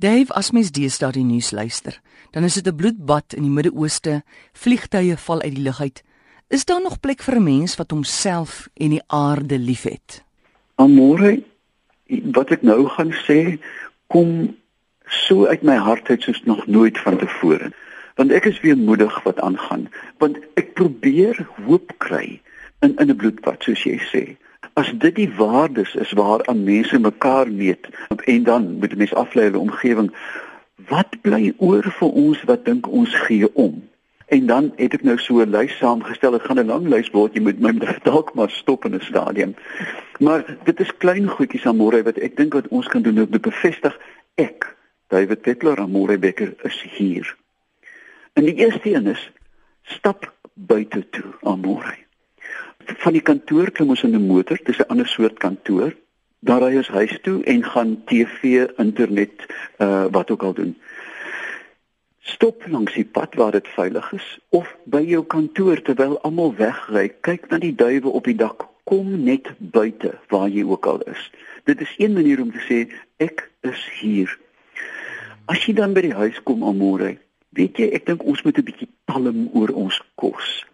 Dave, as mens deesdae die nuus luister, dan is dit 'n bloedbad in die Midde-Ooste, vliegtye val uit die lug uit. Is daar nog plek vir 'n mens wat homself en die aarde liefhet? Amore, wat ek nou gaan sê, kom so uit my hart uit soos nog nooit vantevore. Want ek is weer moedig wat aangaan, want ek probeer hoop kry in in 'n bloedbad soos jy sê as dit die waardes is waaraan mense mekaar meet en dan moet 'n mens aflei hulle omgewing wat bly oor vir ons wat dink ons gee om? En dan het ek nou so 'n lys saamgestel dit gaan 'n lang lys word jy moet my dalk maar stop in 'n stadium. Maar dit is klein goedjies aan môre wat ek dink wat ons kan doen om te bevestig ek David Pettler aan môre Becker is hier. En die eerste een is stap buite toe aan môre van die kantoor klim ons in 'n motor, dis 'n ander soort kantoor. Daar ry ons huis toe en gaan TV, internet, uh wat ook al doen. Stop langs die pad waar dit veilig is of by jou kantoor terwyl almal wegry, kyk na die duwe op die dak. Kom net buite waar jy ook al is. Dit is een manier om te sê ek is hier. As jy dan by die huis kom aan môre, weet jy ek dink ons moet 'n bietjie talm oor ons kos.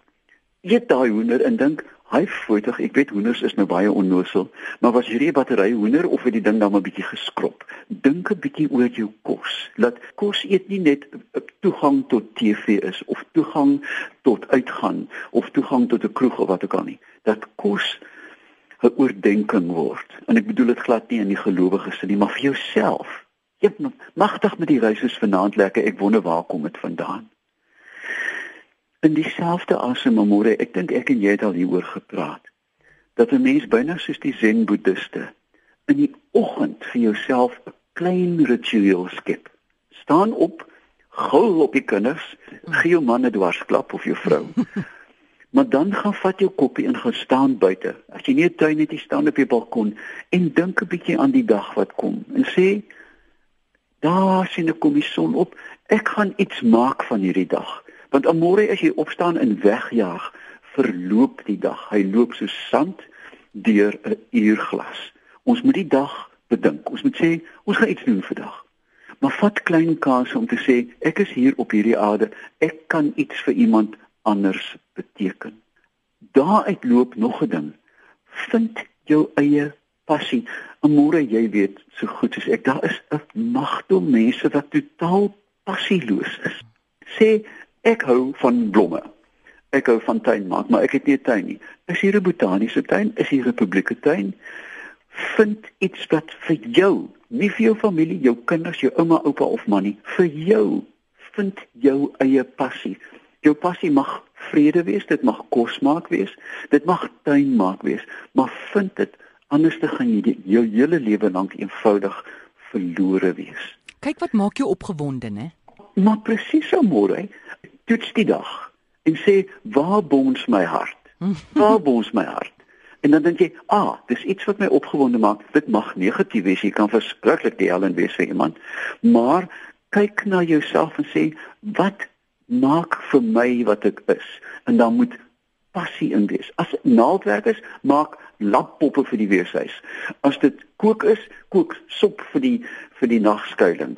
Eet daai hoender en dink Hy voetig, ek weet hoenders is nou baie onnosel, maar was hierdie battery hoender of het die ding dan 'n bietjie geskrob? Dink 'n bietjie oor jou kos. Laat kos eet nie net toegang tot TV is of toegang tot uitgaan of toegang tot 'n kroeg of wat ook al nie. Dat kos 'n oordeenking word. En ek bedoel dit glad nie in die gelowiges nie, maar vir jouself. Jy magtig met die reisies vanaand lekker. Ek wonder waar kom dit vandaan? In dieselfde asem môre ek dink ek en jy het al hieroor gepraat dat 'n mens byna soos die zen boeddiste in die oggend vir jouself 'n klein ritueel skep. Staan op gil op die kinders gee jou man 'n dwarsklap of jou vrou. Maar dan gaan vat jou koppie en gaan staan buite. As jy nie 'n tuin het jy staan op die balkon en dink 'n bietjie aan die dag wat kom en sê daar sien ek kom die son op. Ek gaan iets maak van hierdie dag Want amore as jy opstaan en wegjaag, verloop die dag. Hy loop so sand deur 'n uurglas. Ons moet die dag bedink. Ons moet sê ons gaan iets doen vandag. Maar vat klein kanse om te sê ek is hier op hierdie aarde. Ek kan iets vir iemand anders beteken. Daaruit loop nog 'n ding. Vind jou eie passie. Amore jy weet so goed as ek daar is 'n magte mense wat totaal passieloos is. Sê Ek hou van blomme. Ek hou van tuin maak, maar ek het nie 'n tuin nie. Is hier 'n botaniese tuin? Is hier 'n publieke tuin? Vind iets wat vir jou, nie vir jou familie, jou kinders, jou ouma, oupa of ma nie, vir jou. Vind jou eie passie. Jou passie mag vrede wees, dit mag kos maak wees, dit mag tuin maak wees, maar vind dit anders te gaan jy jou hele lewe lank eenvoudig verlore wees. Kyk wat maak jou opgewonde, né? Maar presies so môre, toets die dag en sê waar bons my hart? Waar bons my hart? En dan dink jy, ah, dis iets wat my opgewonde maak. Dit mag negatief wees, jy kan verskriklik die hel in wees vir iemand. Maar kyk na jouself en sê, wat maak vir my wat ek is? En dan moet passie in wees. As naaldwerk is, maak lappoppe vir die weeshuis. As dit kook is, kook sop vir die vir die nagskuiling.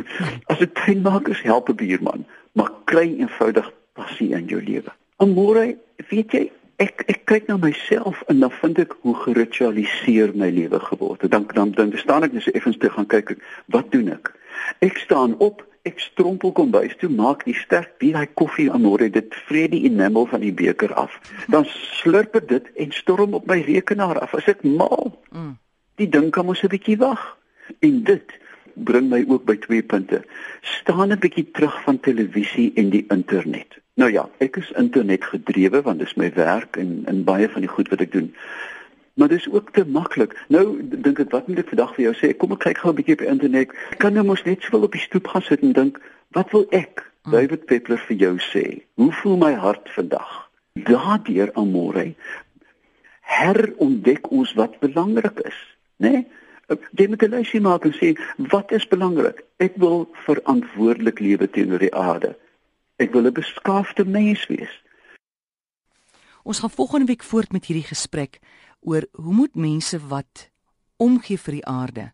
As dit tuinmaak is, help 'n buurman maar kry eenvoudig passie in jou lewe. Amore, weet jy, ek ek kyk na myself en dan vind ek hoe geritualiseer my lewe geword het. Dan dan dan staan ek net so effens te gaan kyk wat doen ek? Ek staan op, ek strompel kom bys toe, maak die sterk bier hy koffie amore, dit vrede die enamel van die beker af. Dan slurp ek dit en storm op my rekenaar af as ek maal. Mm. Die ding kan mos 'n bietjie wag. En dit bring my ook by twee punte. Staan 'n bietjie terug van televisie en die internet. Nou ja, ek is internet gedrewe want dit is my werk en in baie van die goed wat ek doen. Maar dis ook te maklik. Nou dink ek wat moet ek vandag vir jou sê? Kom ek kyk gou 'n bietjie op internet. Ek kan nou mos net sowel op die stoep gaan sit en dink, wat wil ek, hmm. David Peppler vir jou sê? Hoe voel my hart vandag? Daardeur amore herontdek ons wat belangrik is, né? Nee? Jy moet 'n lysie maak en sê wat is belangrik? Ek wil verantwoordelik lewe teenoor die aarde. Ek wil 'n beskaafde mens wees. Ons gaan volgende week voort met hierdie gesprek oor hoe moet mense wat omgee vir die aarde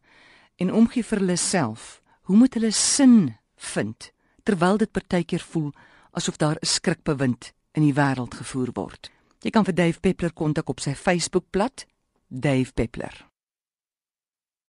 en omgee vir hulle self, Hoe moet hulle sin vind terwyl dit partykeer voel asof daar 'n skrikbewind in die wêreld gevoer word? Jy kan vir Dave Peppler kontak op sy Facebookblad, Dave Peppler.